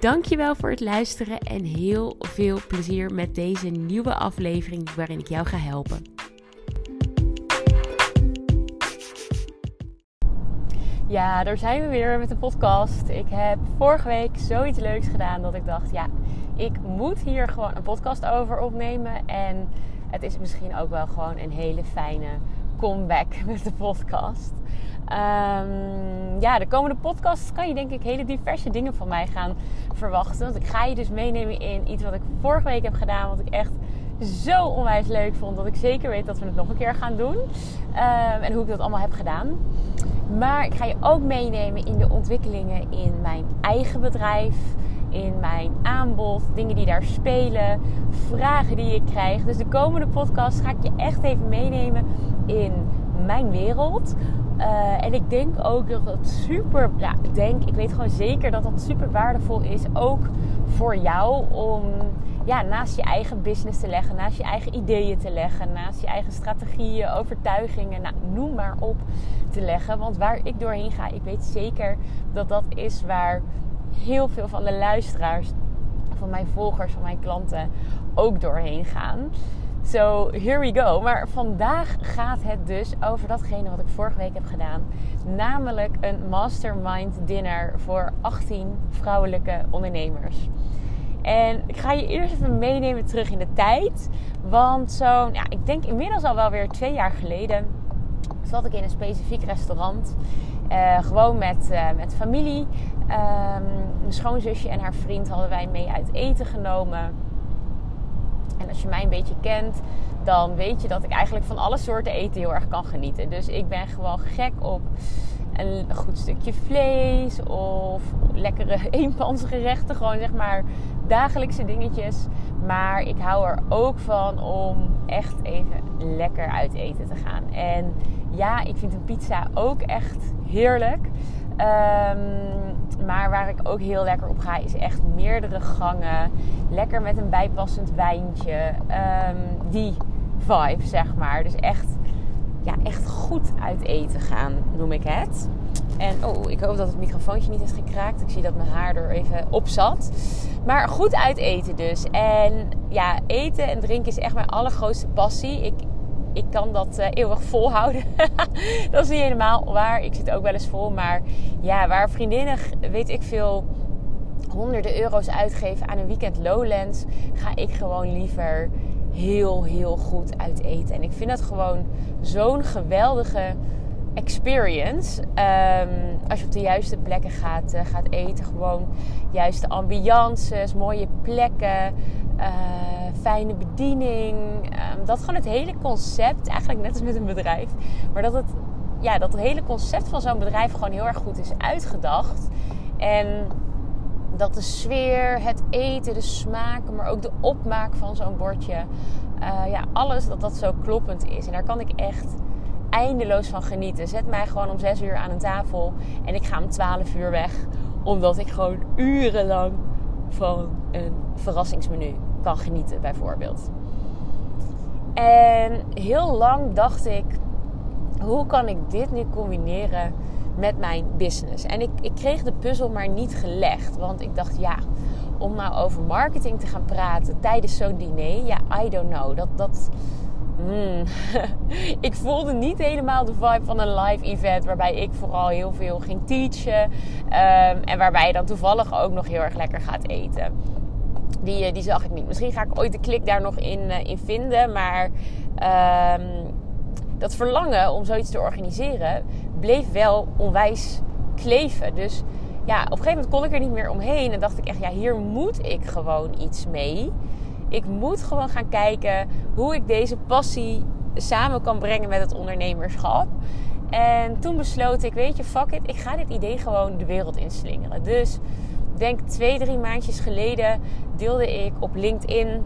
Dankjewel voor het luisteren en heel veel plezier met deze nieuwe aflevering waarin ik jou ga helpen. Ja, daar zijn we weer met de podcast. Ik heb vorige week zoiets leuks gedaan dat ik dacht, ja, ik moet hier gewoon een podcast over opnemen. En het is misschien ook wel gewoon een hele fijne comeback met de podcast. Um, ja, de komende podcast kan je denk ik hele diverse dingen van mij gaan verwachten. Want ik ga je dus meenemen in iets wat ik vorige week heb gedaan. Wat ik echt zo onwijs leuk vond. Dat ik zeker weet dat we het nog een keer gaan doen. Um, en hoe ik dat allemaal heb gedaan. Maar ik ga je ook meenemen in de ontwikkelingen in mijn eigen bedrijf. In mijn aanbod, dingen die daar spelen, vragen die ik krijg. Dus de komende podcast ga ik je echt even meenemen in mijn wereld. Uh, en ik denk ook dat het super, ja, ik denk, ik weet gewoon zeker dat dat super waardevol is. Ook voor jou om ja, naast je eigen business te leggen, naast je eigen ideeën te leggen, naast je eigen strategieën, overtuigingen, nou, noem maar op te leggen. Want waar ik doorheen ga, ik weet zeker dat dat is waar heel veel van de luisteraars, van mijn volgers, van mijn klanten ook doorheen gaan. So, here we go. Maar vandaag gaat het dus over datgene wat ik vorige week heb gedaan. Namelijk een mastermind dinner voor 18 vrouwelijke ondernemers. En ik ga je eerst even meenemen terug in de tijd. Want zo, ja, ik denk inmiddels al wel weer twee jaar geleden zat ik in een specifiek restaurant. Uh, gewoon met, uh, met familie. Um, mijn schoonzusje en haar vriend hadden wij mee uit eten genomen. En als je mij een beetje kent, dan weet je dat ik eigenlijk van alle soorten eten heel erg kan genieten. Dus ik ben gewoon gek op een goed stukje vlees of lekkere eenpansgerechten. Gewoon zeg maar dagelijkse dingetjes. Maar ik hou er ook van om echt even lekker uit eten te gaan. En ja, ik vind een pizza ook echt heerlijk. Um, maar waar ik ook heel lekker op ga, is echt meerdere gangen. Lekker met een bijpassend wijntje. Um, die vibe, zeg maar. Dus echt, ja, echt goed uit eten gaan, noem ik het. En oh, ik hoop dat het microfoontje niet heeft gekraakt. Ik zie dat mijn haar er even op zat. Maar goed uit eten dus. En ja, eten en drinken is echt mijn allergrootste passie. Ik, ik kan dat uh, eeuwig volhouden. dat is niet helemaal waar. Ik zit ook wel eens vol. Maar ja, waar vriendinnen, weet ik veel, honderden euro's uitgeven aan een weekend Lowlands, ga ik gewoon liever heel, heel goed uit eten. En ik vind dat gewoon zo'n geweldige experience. Um, als je op de juiste plekken gaat, uh, gaat eten. Gewoon juiste ambiances, mooie plekken. Uh, fijne bediening. Um, dat gewoon het hele concept, eigenlijk net als met een bedrijf. Maar dat het, ja, dat het hele concept van zo'n bedrijf gewoon heel erg goed is uitgedacht. En dat de sfeer, het eten, de smaken, maar ook de opmaak van zo'n bordje. Uh, ja, alles dat dat zo kloppend is. En daar kan ik echt eindeloos van genieten. Zet mij gewoon om 6 uur aan een tafel en ik ga om 12 uur weg. Omdat ik gewoon urenlang van een verrassingsmenu genieten, bijvoorbeeld. En heel lang dacht ik: hoe kan ik dit nu combineren met mijn business? En ik, ik kreeg de puzzel maar niet gelegd. Want ik dacht: ja, om nou over marketing te gaan praten tijdens zo'n diner, ja, I don't know. Dat. dat Hmm. ik voelde niet helemaal de vibe van een live event waarbij ik vooral heel veel ging teachen. Um, en waarbij je dan toevallig ook nog heel erg lekker gaat eten. Die, eh, die zag ik niet. Misschien ga ik ooit de klik daar nog in, uh, in vinden. Maar um, dat verlangen om zoiets te organiseren bleef wel onwijs kleven. Dus ja, op een gegeven moment kon ik er niet meer omheen. En dacht ik echt, ja, hier moet ik gewoon iets mee. Ik moet gewoon gaan kijken hoe ik deze passie samen kan brengen met het ondernemerschap. En toen besloot ik, weet je, fuck it, ik ga dit idee gewoon de wereld inslingeren. Dus denk twee, drie maandjes geleden deelde ik op LinkedIn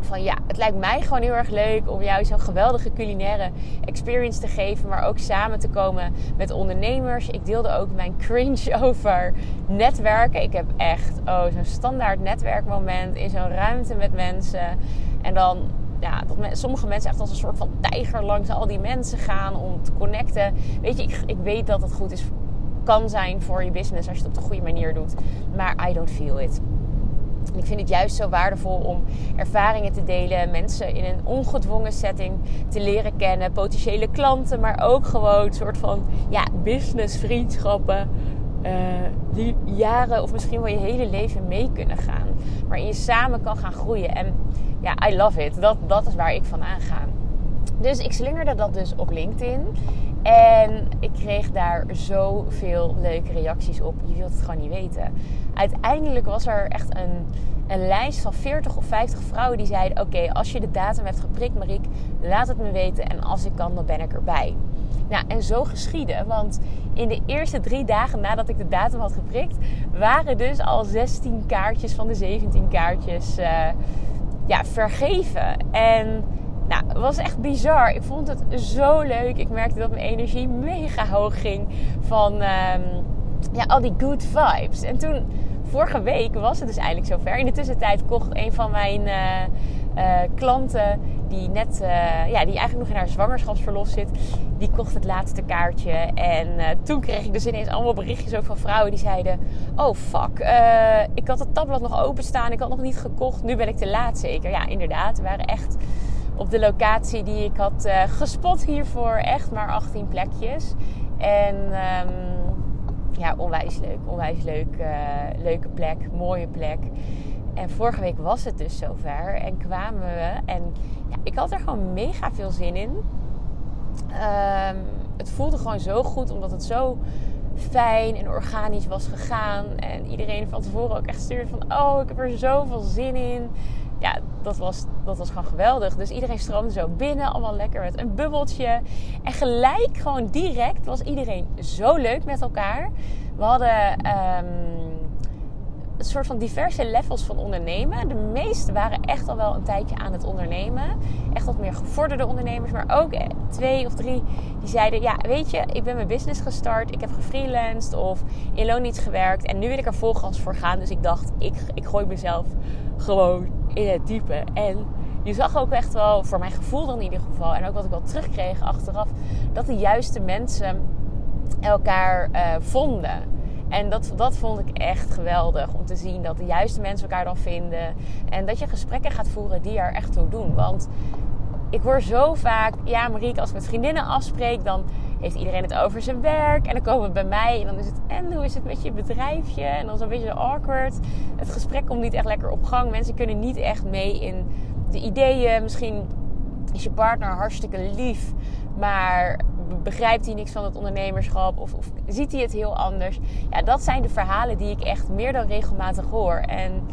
van ja, het lijkt mij gewoon heel erg leuk om jou zo'n geweldige culinaire experience te geven, maar ook samen te komen met ondernemers. Ik deelde ook mijn cringe over netwerken. Ik heb echt oh, zo'n standaard netwerkmoment in zo'n ruimte met mensen. En dan ja, dat sommige mensen echt als een soort van tijger langs al die mensen gaan om te connecten. Weet je, ik, ik weet dat het goed is, kan zijn voor je business als je het op de goede manier doet. Maar I don't feel it. Ik vind het juist zo waardevol om ervaringen te delen, mensen in een ongedwongen setting te leren kennen, potentiële klanten, maar ook gewoon een soort van ja, business vriendschappen. Uh, die jaren of misschien wel je hele leven mee kunnen gaan. Waarin je samen kan gaan groeien. En ja, I love it. Dat, dat is waar ik van aanga. Dus ik slingerde dat dus op LinkedIn. En ik kreeg daar zoveel leuke reacties op. Je wilt het gewoon niet weten. Uiteindelijk was er echt een, een lijst van 40 of 50 vrouwen die zeiden: Oké, als je de datum hebt geprikt, Mariek, laat het me weten. En als ik kan, dan ben ik erbij. Nou, en zo geschiedde. Want in de eerste drie dagen nadat ik de datum had geprikt, waren dus al 16 kaartjes van de 17 kaartjes uh, ja, vergeven. En nou, het was echt bizar. Ik vond het zo leuk. Ik merkte dat mijn energie mega hoog ging van um, ja, al die good vibes. En toen, vorige week was het dus eindelijk zover. In de tussentijd kocht een van mijn uh, uh, klanten, die net, uh, ja, die eigenlijk nog in haar zwangerschapsverlof zit, die kocht het laatste kaartje. En toen kreeg ik dus ineens allemaal berichtjes ook van vrouwen die zeiden: Oh fuck, ik had het tabblad nog openstaan, ik had nog niet gekocht, nu ben ik te laat zeker. Ja, inderdaad, we waren echt op de locatie die ik had uh, gespot hiervoor echt maar 18 plekjes. En um, ja, onwijs leuk. Onwijs leuk. Uh, leuke plek. Mooie plek. En vorige week was het dus zover. En kwamen we. En ja, ik had er gewoon mega veel zin in. Um, het voelde gewoon zo goed. Omdat het zo fijn en organisch was gegaan. En iedereen van tevoren ook echt stuurde van... Oh, ik heb er zoveel zin in ja, dat was, dat was gewoon geweldig. Dus iedereen stroomde zo binnen, allemaal lekker met een bubbeltje. En gelijk, gewoon direct, was iedereen zo leuk met elkaar. We hadden um, een soort van diverse levels van ondernemen. De meesten waren echt al wel een tijdje aan het ondernemen. Echt wat meer gevorderde ondernemers. Maar ook twee of drie die zeiden... Ja, weet je, ik ben mijn business gestart. Ik heb gefreelanced of in loon gewerkt. En nu wil ik er volgas voor gaan. Dus ik dacht, ik, ik gooi mezelf gewoon in het diepe. En je zag ook echt wel, voor mijn gevoel dan in ieder geval, en ook wat ik wel terugkreeg achteraf, dat de juiste mensen elkaar uh, vonden. En dat, dat vond ik echt geweldig om te zien dat de juiste mensen elkaar dan vinden. En dat je gesprekken gaat voeren die er echt toe doen. Want ik hoor zo vaak, ja Marieke, als ik met vriendinnen afspreek, dan heeft iedereen het over zijn werk. En dan komen we bij mij en dan is het, en hoe is het met je bedrijfje? En dan is het een beetje awkward. Het gesprek komt niet echt lekker op gang. Mensen kunnen niet echt mee in de ideeën. Misschien is je partner hartstikke lief, maar begrijpt hij niks van het ondernemerschap of, of ziet hij het heel anders? Ja, dat zijn de verhalen die ik echt meer dan regelmatig hoor. En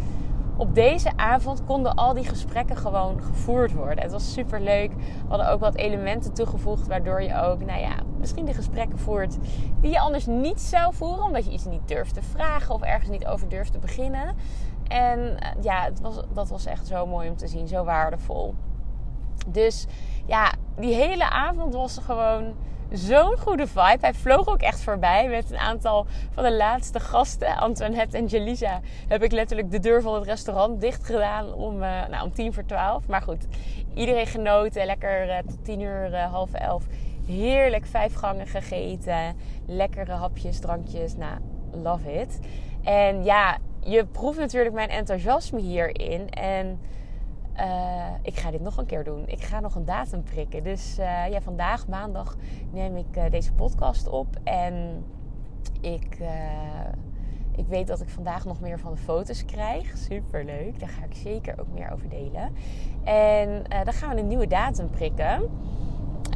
op deze avond konden al die gesprekken gewoon gevoerd worden. Het was super leuk. We hadden ook wat elementen toegevoegd, waardoor je ook, nou ja, misschien de gesprekken voert die je anders niet zou voeren, omdat je iets niet durft te vragen of ergens niet over durft te beginnen. En eh, ja, het was, dat was echt zo mooi om te zien, zo waardevol. Dus ja, die hele avond was gewoon zo'n goede vibe. Hij vloog ook echt voorbij met een aantal van de laatste gasten. Antoinette en Jelisa heb ik letterlijk de deur van het restaurant dicht gedaan om, uh, nou, om tien voor twaalf. Maar goed, iedereen genoten. Lekker uh, tot tien uur, half elf. Heerlijk vijf gangen gegeten. Lekkere hapjes, drankjes. Nou, love it. En ja, je proeft natuurlijk mijn enthousiasme hierin. En uh, ik ga dit nog een keer doen. Ik ga nog een datum prikken. Dus uh, ja, vandaag, maandag, neem ik uh, deze podcast op. En ik, ik weet dat ik vandaag nog meer van de foto's krijg. Super leuk. Daar ga ik zeker ook meer over delen. En dan gaan we een nieuwe datum prikken.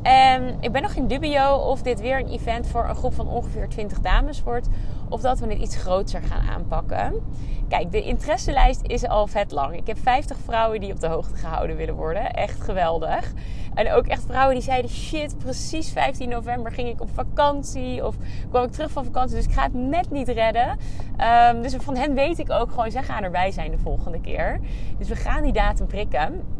En ik ben nog in dubio of dit weer een event voor een groep van ongeveer 20 dames wordt. Of dat we het iets groter gaan aanpakken. Kijk, de interesselijst is al vet lang. Ik heb 50 vrouwen die op de hoogte gehouden willen worden. Echt geweldig. En ook echt vrouwen die zeiden: shit, precies 15 november ging ik op vakantie. Of kwam ik terug van vakantie, dus ik ga het net niet redden. Um, dus van hen weet ik ook gewoon, zij gaan erbij zijn de volgende keer. Dus we gaan die datum prikken.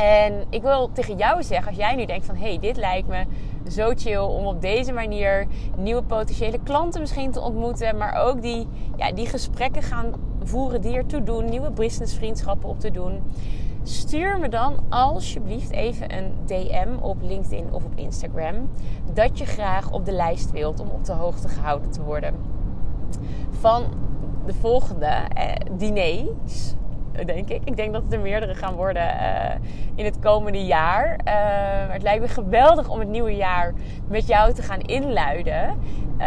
En ik wil tegen jou zeggen, als jij nu denkt van... hé, hey, dit lijkt me zo chill om op deze manier nieuwe potentiële klanten misschien te ontmoeten. Maar ook die, ja, die gesprekken gaan voeren die ertoe doen. Nieuwe businessvriendschappen op te doen. Stuur me dan alsjeblieft even een DM op LinkedIn of op Instagram. Dat je graag op de lijst wilt om op de hoogte gehouden te worden. Van de volgende eh, diners denk ik. Ik denk dat het er meerdere gaan worden uh, in het komende jaar. Maar het lijkt me geweldig om het nieuwe jaar met jou te gaan inluiden. Uh,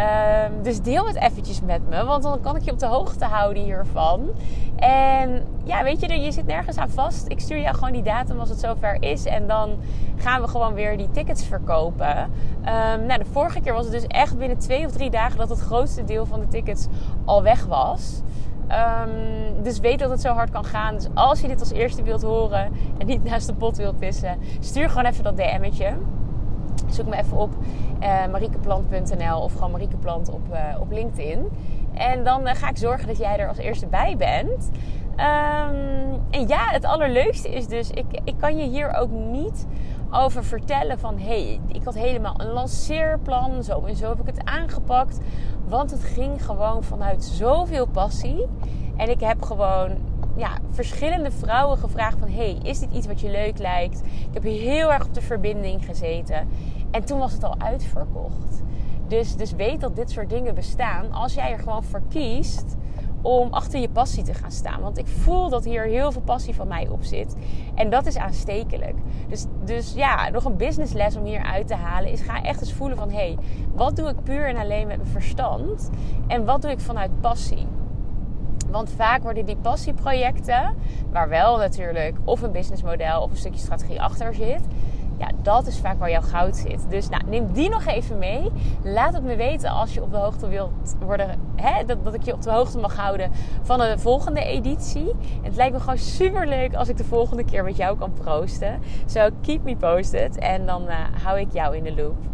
dus deel het eventjes met me, want dan kan ik je op de hoogte houden hiervan. En ja, weet je, je zit nergens aan vast. Ik stuur jou gewoon die datum als het zover is. En dan gaan we gewoon weer die tickets verkopen. Um, nou, de vorige keer was het dus echt binnen twee of drie dagen dat het grootste deel van de tickets al weg was. Um, dus weet dat het zo hard kan gaan. Dus als je dit als eerste wilt horen en niet naast de pot wilt pissen, stuur gewoon even dat DM'tje. Zoek me even op uh, mariekeplant.nl of gewoon Mariekeplant op, uh, op LinkedIn. En dan uh, ga ik zorgen dat jij er als eerste bij bent. Um, en ja, het allerleukste is dus, ik, ik kan je hier ook niet over vertellen van... hé, hey, ik had helemaal een lanceerplan, zo en zo heb ik het aangepakt. Want het ging gewoon vanuit zoveel passie. En ik heb gewoon ja, verschillende vrouwen gevraagd van... hey, is dit iets wat je leuk lijkt? Ik heb heel erg op de verbinding gezeten. En toen was het al uitverkocht. Dus, dus weet dat dit soort dingen bestaan. Als jij er gewoon voor kiest om achter je passie te gaan staan. Want ik voel dat hier heel veel passie van mij op zit. En dat is aanstekelijk. Dus, dus ja, nog een businessles om hier uit te halen is ga echt eens voelen van... hé, hey, wat doe ik puur en alleen met mijn verstand? En wat doe ik vanuit passie? Want vaak worden die passieprojecten, waar wel natuurlijk of een businessmodel of een stukje strategie achter zit, ja, dat is vaak waar jouw goud zit. Dus nou, neem die nog even mee. Laat het me weten als je op de hoogte wilt worden. Hè, dat, dat ik je op de hoogte mag houden van de volgende editie. Het lijkt me gewoon super leuk als ik de volgende keer met jou kan proosten. So keep me posted. En dan uh, hou ik jou in de loop.